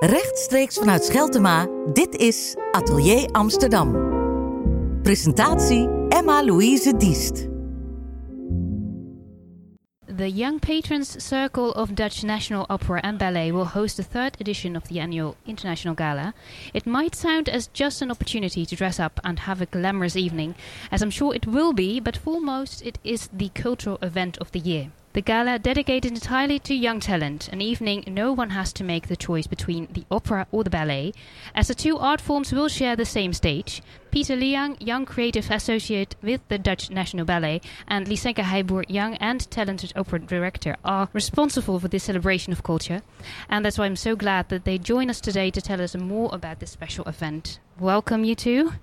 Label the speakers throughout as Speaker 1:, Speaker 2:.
Speaker 1: Rechtstreeks vanuit Scheltema, dit is Atelier Amsterdam. Presentatie Emma-Louise Diest.
Speaker 2: The Young Patrons Circle of Dutch National Opera and Ballet will host the third edition of the annual International Gala. It might sound as just an opportunity to dress up and have a glamorous evening, as I'm sure it will be, but foremost it is the cultural event of the year. The gala dedicated entirely to young talent, an evening no one has to make the choice between the opera or the ballet, as the two art forms will share the same stage. Peter Leung, young creative associate with the Dutch National Ballet, and Lisenka Heijboer, young and talented opera director, are responsible for this celebration of culture. And that's why I'm so glad that they join us today to tell us more about this special event. Welcome, you two.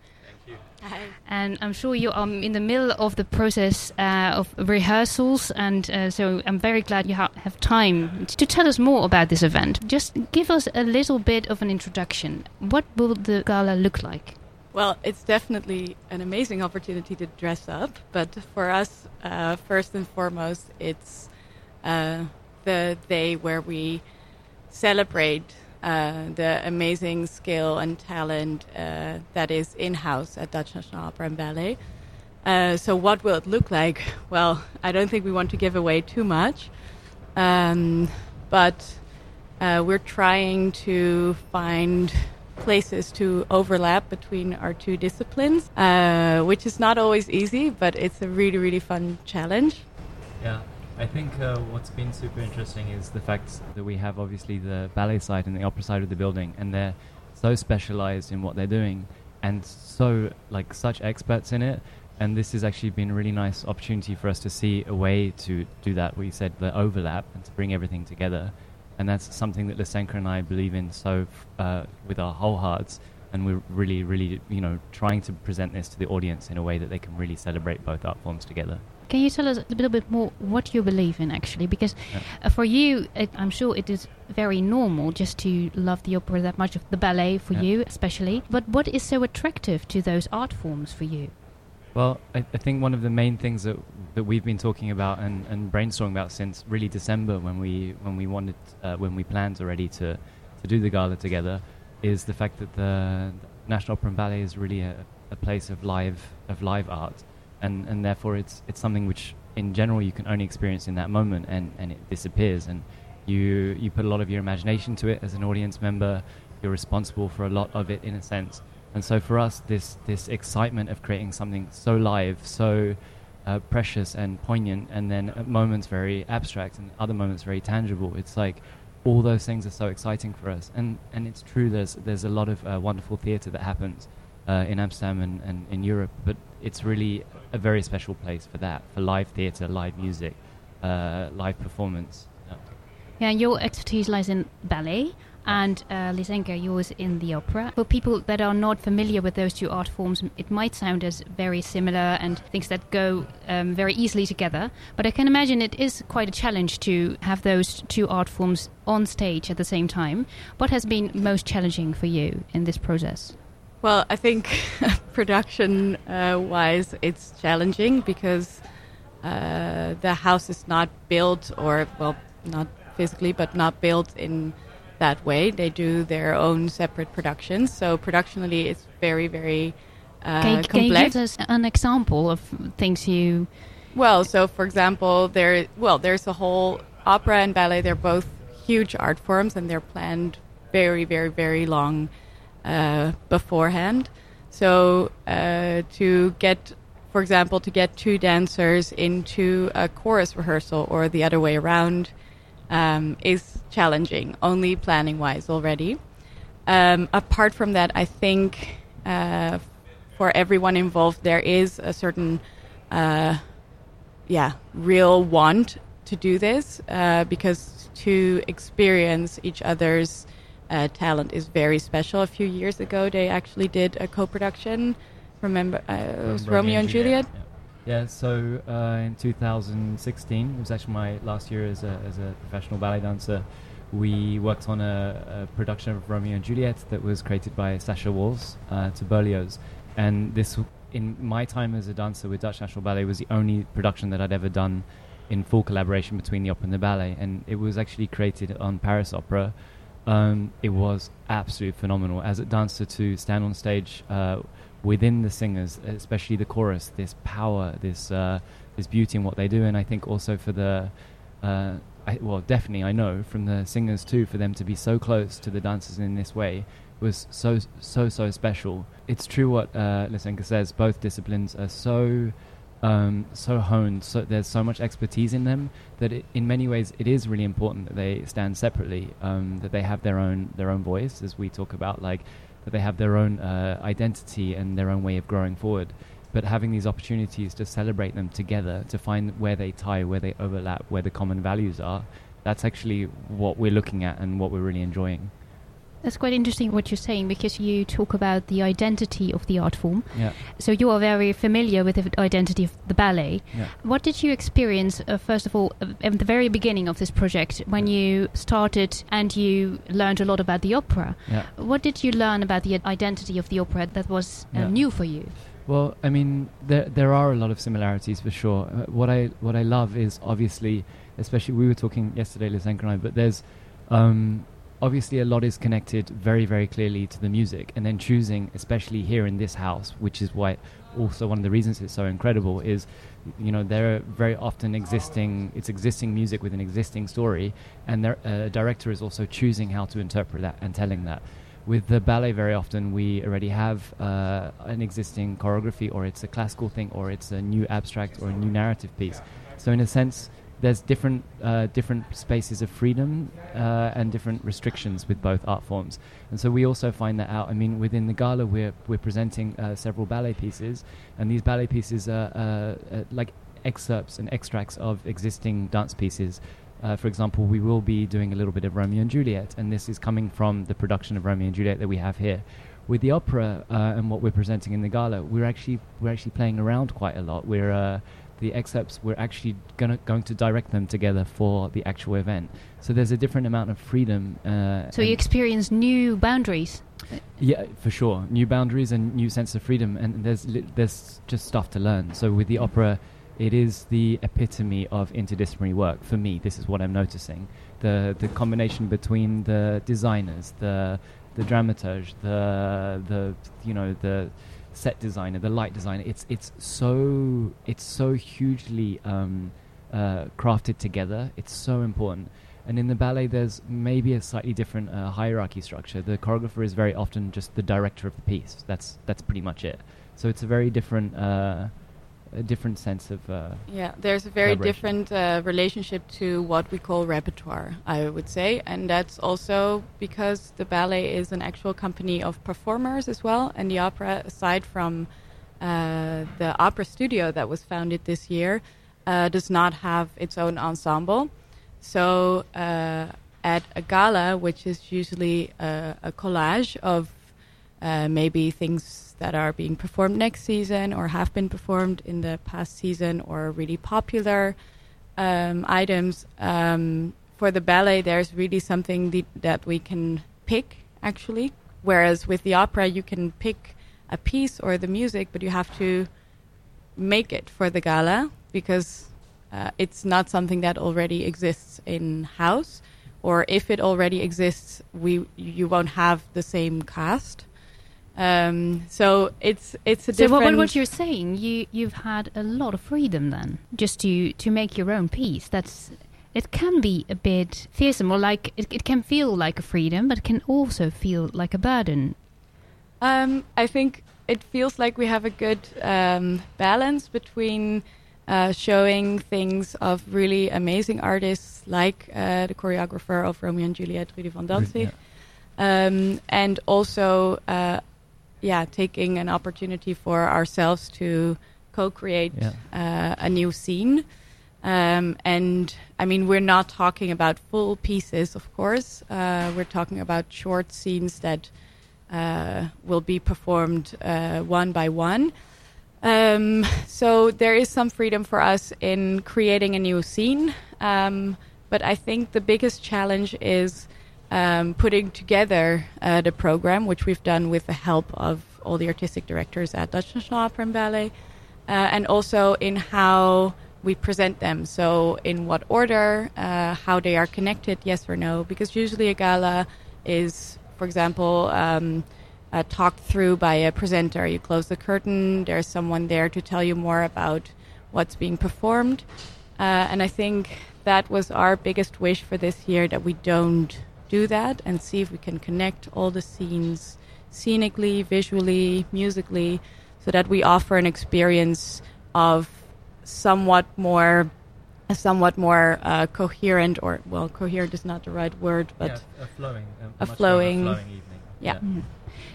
Speaker 3: Hi.
Speaker 2: And I'm sure you are in the middle of the process uh, of rehearsals, and uh, so I'm very glad you ha- have time to tell us more about this event. Just give us a little bit of an introduction. What will the gala look like?
Speaker 3: Well, it's definitely an amazing opportunity to dress up, but for us, uh, first and foremost, it's uh, the day where we celebrate uh, the amazing skill and talent uh, that is in house at Dutch National Opera and Ballet. Uh, so, what will it look like? Well, I don't think we want to give away too much, um, but uh, we're trying to find places to overlap between our two disciplines, uh, which is not always easy, but it's a really, really fun challenge.
Speaker 4: Yeah. I think uh, what's been super interesting is the fact that we have obviously the ballet side and the opera side of the building, and they're so specialized in what they're doing and so like such experts in it. And this has actually been a really nice opportunity for us to see a way to do that. We said the overlap and to bring everything together, and that's something that Lisenka and I believe in so uh, with our whole hearts. And we're really, really, you know, trying to present this to the audience in a way that they can really celebrate both art forms together.
Speaker 2: Can you tell us a little bit more what you believe in, actually? Because
Speaker 4: Yeah.
Speaker 2: uh, for you, it, I'm sure it is very normal just to love the opera that much, of the ballet for
Speaker 4: Yeah.
Speaker 2: you especially. But what is so attractive to those art forms for you?
Speaker 4: Well, I, I think one of the main things that that we've been talking about and, and brainstorming about since really December when we when we wanted uh, when we planned already to to do the gala together is the fact that the National Opera and Ballet is really a, a place of live of live art, and and therefore it's it's something which in general you can only experience in that moment and, and it disappears and you you put a lot of your imagination to it as an audience member you're responsible for a lot of it in a sense and so for us, this this excitement of creating something so live, so uh, precious and poignant, and then at moments very abstract and other moments very tangible. It's like all those things are so exciting for us, and and it's true. There's there's a lot of uh, wonderful theatre that happens uh, in Amsterdam and, and in Europe, but it's really a very special place for that, for live theatre, live music, uh, live performance. Yeah.
Speaker 2: Yeah, your expertise lies in ballet, and uh, yours in the opera. For people that are not familiar with those two art forms, it might sound as very similar and things that go um, very easily together. But I can imagine it is quite a challenge to have those two art forms on stage at the same time. What has been most challenging for you in this process?
Speaker 3: Well, I think production uh, wise, it's challenging because uh, the house is not built, or, well, not physically, but not built in that way. They do their own separate productions. So, productionally, it's very, very uh,
Speaker 2: can, you, can you give us an example of things you.
Speaker 3: Well, so for example, there well, there's a whole opera and ballet. They're both huge art forms, and they're planned very, very, very long uh, beforehand. So uh, to get, for example, to get two dancers into a chorus rehearsal or the other way around um, is challenging, only planning wise already. Um, apart from that, I think uh, for everyone involved, there is a certain, uh, yeah, real want to do this uh, because to experience each other's uh, talent is very special. A few years ago, they actually did a co-production. Remember, uh, it was
Speaker 4: From
Speaker 3: Romeo and Juliet.
Speaker 4: Yeah, yeah so uh, in 2016, it was actually my last year as a, as a professional ballet dancer. We worked on a, a production of Romeo and Juliet that was created by Sasha Waltz uh, to Berlioz. And this, in my time as a dancer with Dutch National Ballet, was the only production that I'd ever done in full collaboration between the opera and the ballet. And it was actually created on Paris Opera um, it was absolutely phenomenal. As a dancer, to stand on stage uh, within the singers, especially the chorus, this power, this uh, this beauty in what they do, and I think also for the uh, I, well, definitely I know from the singers too, for them to be so close to the dancers in this way was so so so special. It's true what uh, Lisenka says. Both disciplines are so um, so honed. So there's so much expertise in them that it, in many ways it is really important that they stand separately. Um, that they have their own their own voice, as we talk about, like that they have their own uh, identity and their own way of growing forward. But having these opportunities to celebrate them together, to find where they tie, where they overlap, where the common values are, that's actually what we're looking at and what we're really enjoying.
Speaker 2: That's quite interesting what you're saying because you talk about the identity of the art form.
Speaker 4: Yeah.
Speaker 2: So you are very familiar with the identity of the ballet.
Speaker 4: Yeah.
Speaker 2: What did you experience, uh, first of all, uh, at the very beginning of this project when you started and you learned a lot about the opera?
Speaker 4: Yeah.
Speaker 2: What did you learn about the identity of the opera that was uh,
Speaker 4: Yeah.
Speaker 2: new for you?
Speaker 4: Well, I mean, there there are a lot of similarities for sure. Uh, what I what I love is obviously, especially we were talking yesterday, Lisenka and I, but there's um, obviously a lot is connected very very clearly to the music, and then choosing, especially here in this house, which is why also one of the reasons it's so incredible is, you know, there are very often existing it's existing music with an existing story, and their director is also choosing how to interpret that and telling that. With the ballet very often we already have uh, an existing choreography or it's a classical thing or it's a new abstract or a new narrative piece. So in a sense there's different uh, different spaces of freedom uh, and different restrictions with both art forms and so we also find that out i mean within the gala we're we're presenting uh, several ballet pieces and these ballet pieces are uh, uh, like excerpts and extracts of existing dance pieces uh, for example, we will be doing a little bit of Romeo and Juliet, and this is coming from the production of Romeo and Juliet that we have here. With the opera and what we're presenting in the gala, we're actually we're actually playing around quite a lot. We're the excerpts we're actually gonna going to direct them together for the actual event. So there's a different amount of freedom. Uh,
Speaker 2: So you experience new boundaries.
Speaker 4: yeah, for sure. New boundaries and new sense of freedom, and there's li- there's just stuff to learn. So with the opera, it is the epitome of interdisciplinary work for me. This is what I'm noticing: the the combination between the designers, the the dramaturge, the the you know the set designer, the light designer. It's it's so it's so hugely um, uh, crafted together. It's so important. And in the ballet, there's maybe a slightly different uh, hierarchy structure. The choreographer is very often just the director of the piece. That's that's pretty much it. So it's a very different, uh, a different sense of. Uh,
Speaker 3: Yeah, there's a very different uh, relationship to what we call repertoire, I would say, and that's also because the ballet is an actual company of performers as well, and the opera, aside from uh, the opera studio that was founded this year, uh, does not have its own ensemble. So uh, at a gala, which is usually uh, a collage of uh, maybe things that are being performed next season or have been performed in the past season or really popular um, items. Um, for the ballet, there's really something the, that we can pick, actually. Whereas with the opera, you can pick a piece or the music, but you have to make it for the gala because uh, it's not something that already exists in house. Or if it already exists, we you won't have the same cast. Um, so it's it's a
Speaker 2: So what,
Speaker 3: different.
Speaker 2: what, what you're saying, you you've had a lot of freedom then, just to to make your own piece. That's it can be a bit fearsome, or like it, it can feel like a freedom, but it can also feel like a burden.
Speaker 3: Um, I think it feels like we have a good um, balance between uh, showing things of really amazing artists like uh, the choreographer of Romeo and Juliet, Rudi van Dantzig, um, and also, uh, yeah, taking an opportunity for ourselves to co-create
Speaker 4: Yeah.
Speaker 3: uh, a new scene. Um, and I mean, we're not talking about full pieces, of course. Uh, we're talking about short scenes that uh, will be performed uh, one by one. Um, so there is some freedom for us in creating a new scene. Um, but I think the biggest challenge is um, putting together uh, the program, which we've done with the help of all the artistic directors at Dutch National Opera and Ballet, uh, and also in how we present them. So, in what order, uh, how they are connected, yes or no, because usually a gala is, for example, um, uh, talked through by a presenter. You close the curtain, there's someone there to tell you more about what's being performed. Uh, and I think that was our biggest wish for this year that we don't do that and see if we can connect all the scenes scenically, visually, musically, so that we offer an experience of somewhat more a somewhat more uh, coherent or well coherent is not the right word but
Speaker 4: yeah, a flowing
Speaker 3: a, a flowing,
Speaker 4: flowing evening
Speaker 3: yeah, yeah. Mm-hmm.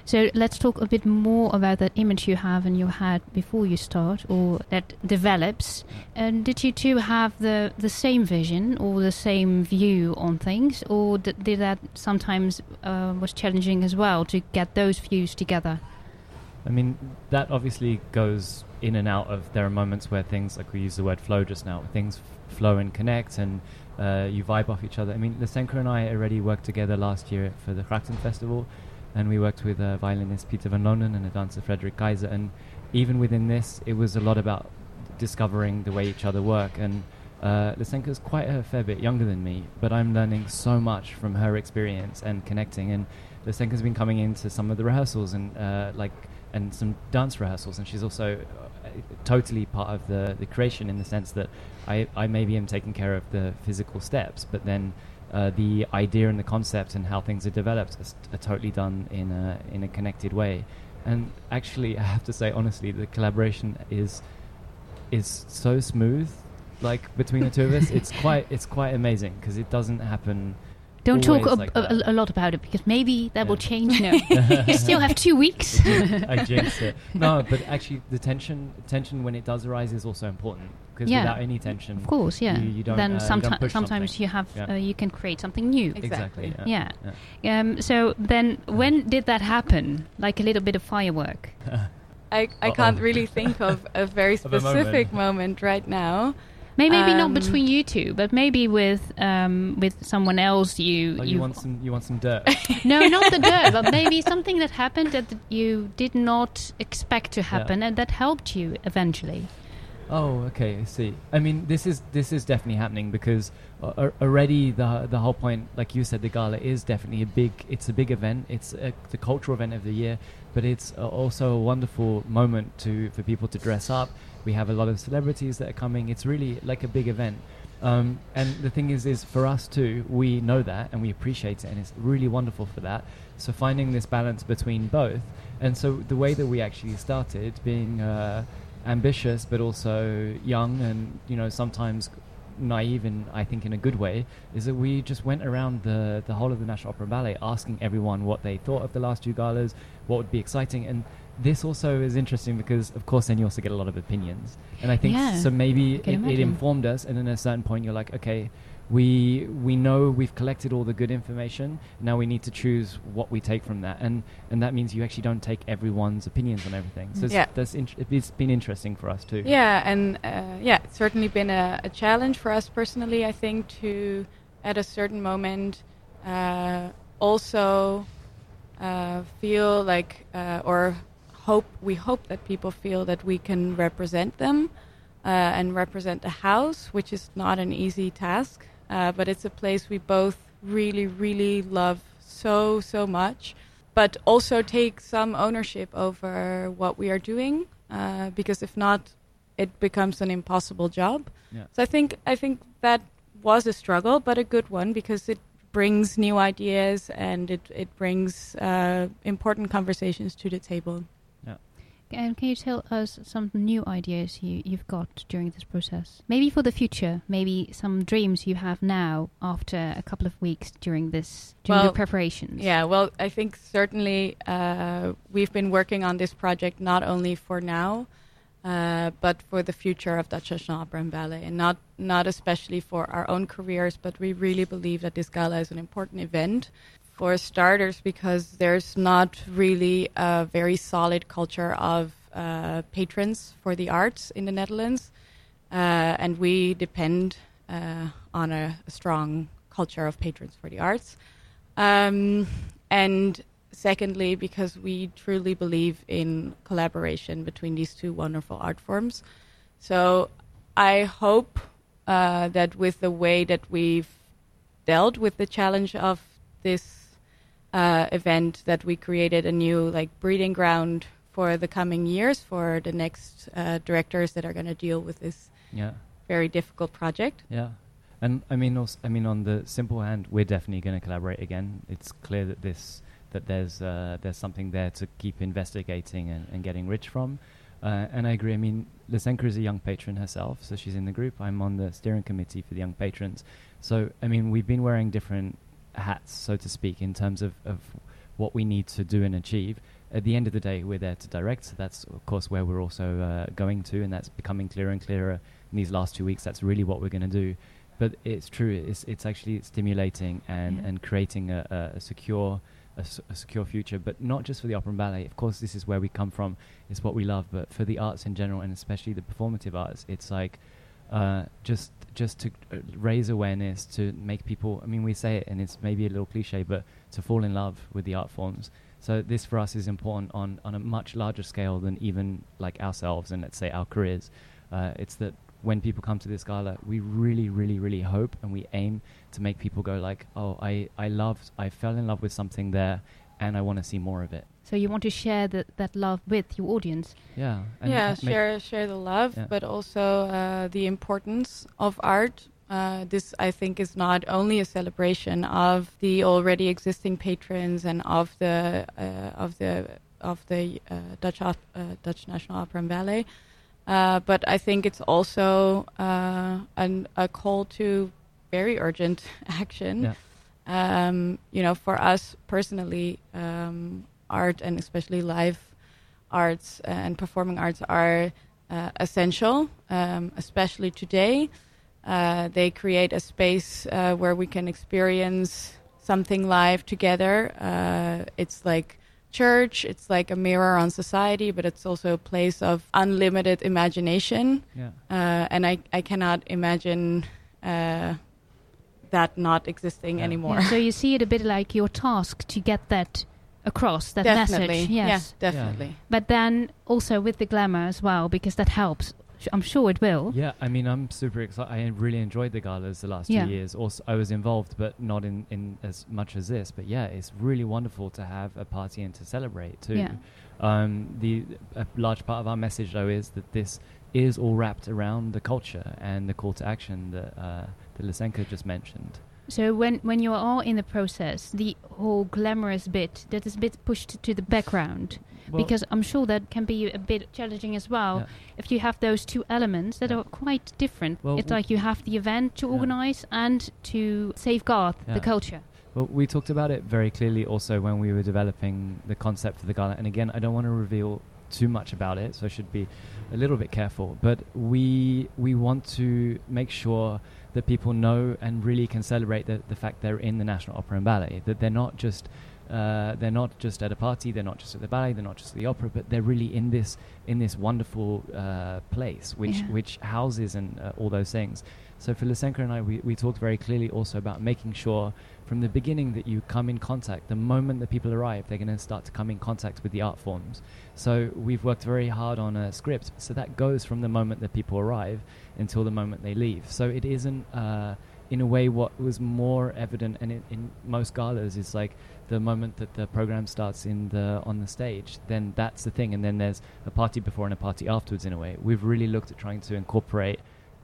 Speaker 2: So let's talk a bit more about that image you have in your head before you start, or that develops. And did you two have the the same vision or the same view on things, or did, did that sometimes uh, was challenging as well to get those views together?
Speaker 4: I mean, that obviously goes in and out of. There are moments where things, like we use the word flow just now, things flow and connect, and uh, you vibe off each other. I mean, Lisenka and I already worked together last year for the Grachten Festival and we worked with a violinist Peter van Lonen and a dancer Frederick Kaiser. And even within this, it was a lot about discovering the way each other work. And uh, is quite a fair bit younger than me, but I'm learning so much from her experience and connecting. And Lisenka's been coming into some of the rehearsals and uh, like and some dance rehearsals, and she's also uh, totally part of the the creation in the sense that I I maybe am taking care of the physical steps, but then uh, the idea and the concept and how things are developed are, are, totally done in a in a connected way. And actually, I have to say honestly, the collaboration is is so smooth. Like between the two of us, it's quite it's quite amazing because it doesn't happen
Speaker 2: don't talk a,
Speaker 4: like
Speaker 2: a, a, lot about it because maybe that yeah. will change now. you still have two weeks.
Speaker 4: I jinxed it. No, but actually, the tension tension when it does arise is also important because yeah. without any tension,
Speaker 2: of course, yeah.
Speaker 4: You, you don't,
Speaker 2: then
Speaker 4: uh,
Speaker 2: someti-
Speaker 4: you
Speaker 2: sometimes
Speaker 4: something.
Speaker 2: you have yeah. uh, you can create something new.
Speaker 4: Exactly.
Speaker 2: Yeah. yeah. Um, so then, when did that happen? Like a little bit of firework.
Speaker 3: I I can't really think of a very specific
Speaker 4: moment.
Speaker 3: moment right now.
Speaker 2: Maybe um, not between you two, but maybe with um, with someone else. You
Speaker 4: oh, you want some you want some dirt?
Speaker 2: no, not the dirt, but maybe something that happened that you did not expect to happen, yeah. and that helped you eventually.
Speaker 4: Oh, okay, I see. I mean, this is this is definitely happening because uh, already the the whole point, like you said, the gala is definitely a big. It's a big event. It's a, the cultural event of the year, but it's uh, also a wonderful moment to for people to dress up we have a lot of celebrities that are coming. It's really like a big event. Um, and the thing is, is for us too, we know that and we appreciate it, and it's really wonderful for that. So finding this balance between both, and so the way that we actually started, being uh, ambitious but also young, and you know sometimes naive and I think in a good way, is that we just went around the the whole of the National Opera and Ballet, asking everyone what they thought of the last two galas, what would be exciting, and this also is interesting because, of course, then you also get a lot of opinions, and I think yeah, so. Maybe it, it, informed us, and then at a certain point, you're like, okay, we we know we've collected all the good information. Now we need to choose what we take from that, and and that means you actually don't take everyone's opinions on everything. So yeah. that's in- it's been interesting for us too.
Speaker 3: Yeah, and uh, yeah, it's certainly been a, a, challenge for us personally. I think to at a certain moment uh, also uh, feel like uh, or hope we hope that people feel that we can represent them uh, and represent the house, which is not an easy task, uh, but it's a place we both really, really love so so much, but also take some ownership over what we are doing, uh, because if not, it becomes an impossible job. Yeah. So I think I think that was a struggle, but a good one because it brings new ideas and it it brings uh, important conversations to the table.
Speaker 2: And can you tell us some new ideas you, you've got during this process? Maybe for the future, maybe some dreams you have now after a couple of weeks during this during well, preparations.
Speaker 3: Yeah, well, I think certainly uh, we've been working on this project not only for now, uh, but for the future of Dutch National Opera and Ballet, and not not especially for our own careers, but we really believe that this gala is an important event for starters, because there's not really a very solid culture of uh, patrons for the arts in the Netherlands, uh, and we depend uh, on a, a, strong culture of patrons for the arts. Um, and secondly, because we truly believe in collaboration between these two wonderful art forms. So I hope uh, that with the way that we've dealt with the challenge of this uh, event that we created a new like breeding ground for the coming years for the next uh, directors that are going to deal with this
Speaker 4: Yeah.
Speaker 3: very difficult project.
Speaker 4: Yeah, and I mean, also, I mean, on the simple hand, we're definitely going to collaborate again. It's clear that this that there's uh, there's something there to keep investigating and, and getting rich from. Uh, and I agree. I mean, Lisenka is a young patron herself, so she's in the group. I'm on the steering committee for the young patrons. So I mean, we've been wearing different hats, so to speak, in terms of, of what we need to do and achieve. At the end of the day, we're there to direct. So that's of course where we're also uh, going to, and that's becoming clearer and clearer in these last two weeks. That's really what we're going to do. But it's true. It's it's actually stimulating and,
Speaker 2: Yeah.
Speaker 4: and creating a, a, a secure a, a secure future. But not just for the opera and ballet. Of course, this is where we come from. It's what we love. But for the arts in general, and especially the performative arts, it's like uh, just just to uh, raise awareness, to make people. I mean, we say it, and it's maybe a little cliche, but to fall in love with the art forms. So this for us is important on on a much larger scale than even like ourselves and let's say our careers. Uh, it's that when people come to this gala, we really, really, really hope and we aim to make people go like, "Oh, I I loved, I fell in love with something there, and I want to see more of it."
Speaker 2: So you want to share that that love with your audience.
Speaker 4: Yeah. and
Speaker 3: yeah, share share the love,
Speaker 4: Yeah.
Speaker 3: but also uh, the importance of art. Uh, this, I think, is not only a celebration of the already existing patrons and of the uh, of the of the uh, Dutch op- uh, Dutch National Opera and Ballet, uh, but I think it's also uh, an, a call to very urgent action.
Speaker 4: Yeah.
Speaker 3: Um, you know, for us personally, um, art and especially live arts and performing arts are uh, essential, um, especially today. Uh, they create a space uh, where we can experience something live together. Uh, it's like church, it's like a mirror on society, but it's also a place of unlimited imagination.
Speaker 4: Yeah.
Speaker 3: Uh, and I, I cannot imagine uh, that not existing
Speaker 4: Yeah.
Speaker 3: anymore.
Speaker 2: Yeah, so you see it a bit like your task to get that across, that
Speaker 3: definitely.
Speaker 2: message. Yes.
Speaker 3: Yeah, definitely.
Speaker 2: But then also with the glamour as well, because that helps. Sh- I'm sure it will.
Speaker 4: Yeah, I mean, I'm super excited. I really enjoyed the galas the last
Speaker 2: Yeah.
Speaker 4: two years. Also, I was involved, but not in, in as much as this. But yeah, it's really wonderful to have a party and to celebrate too.
Speaker 2: Yeah.
Speaker 4: Um, the a large part of our message though is that this is all wrapped around the culture and the call to action that uh, that Lisenka just mentioned.
Speaker 2: So when when you are in the process, the whole glamorous bit that is a bit pushed to the background,
Speaker 4: Well,
Speaker 2: because I'm sure that can be a bit challenging as well.
Speaker 4: Yeah.
Speaker 2: If you have those two elements that
Speaker 4: Yeah.
Speaker 2: are quite different,
Speaker 4: Well,
Speaker 2: it's like you have the event to
Speaker 4: Yeah.
Speaker 2: organize and to safeguard the culture.
Speaker 4: Well, we talked about it very clearly also when we were developing the concept for the gala. And again, I don't want to reveal too much about it, so I should be a little bit careful. But we we want to make sure that people know and really can celebrate the, the fact they're in the National Opera and Ballet. That they're not just uh, they're not just at a party, they're not just at the ballet, they're not just at the opera, but they're really in this in this wonderful uh, place which
Speaker 2: Yeah.
Speaker 4: which houses and uh, all those things. So for Lysenko and I, we, we talked very clearly also about making sure from the beginning that you come in contact. The moment that people arrive, they're going to start to come in contact with the art forms. So we've worked very hard on a script. So that goes from the moment that people arrive until the moment they leave. So it isn't, uh, in a way, what was more evident, and in, in most galas is like the moment that the program starts in the on the stage. Then that's the thing, and then there's a party before and a party afterwards. In a way, we've really looked at trying to incorporate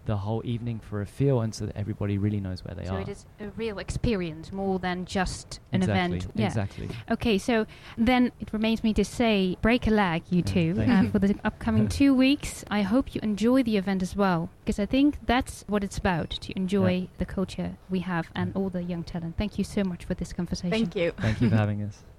Speaker 4: the whole evening for a feel, and so that everybody really knows where they
Speaker 2: so
Speaker 4: are.
Speaker 2: So it is a real experience more than just an
Speaker 4: exactly,
Speaker 2: event. Yeah.
Speaker 4: Exactly.
Speaker 2: Okay, so then it remains me to say, break a leg, you
Speaker 4: Yeah,
Speaker 2: two, uh, for the upcoming two weeks. I hope you enjoy the event as well, because I think that's what it's about to enjoy
Speaker 4: Yeah.
Speaker 2: the culture we have and all the young talent. Thank you so much for this conversation.
Speaker 3: Thank you.
Speaker 4: Thank you for having us.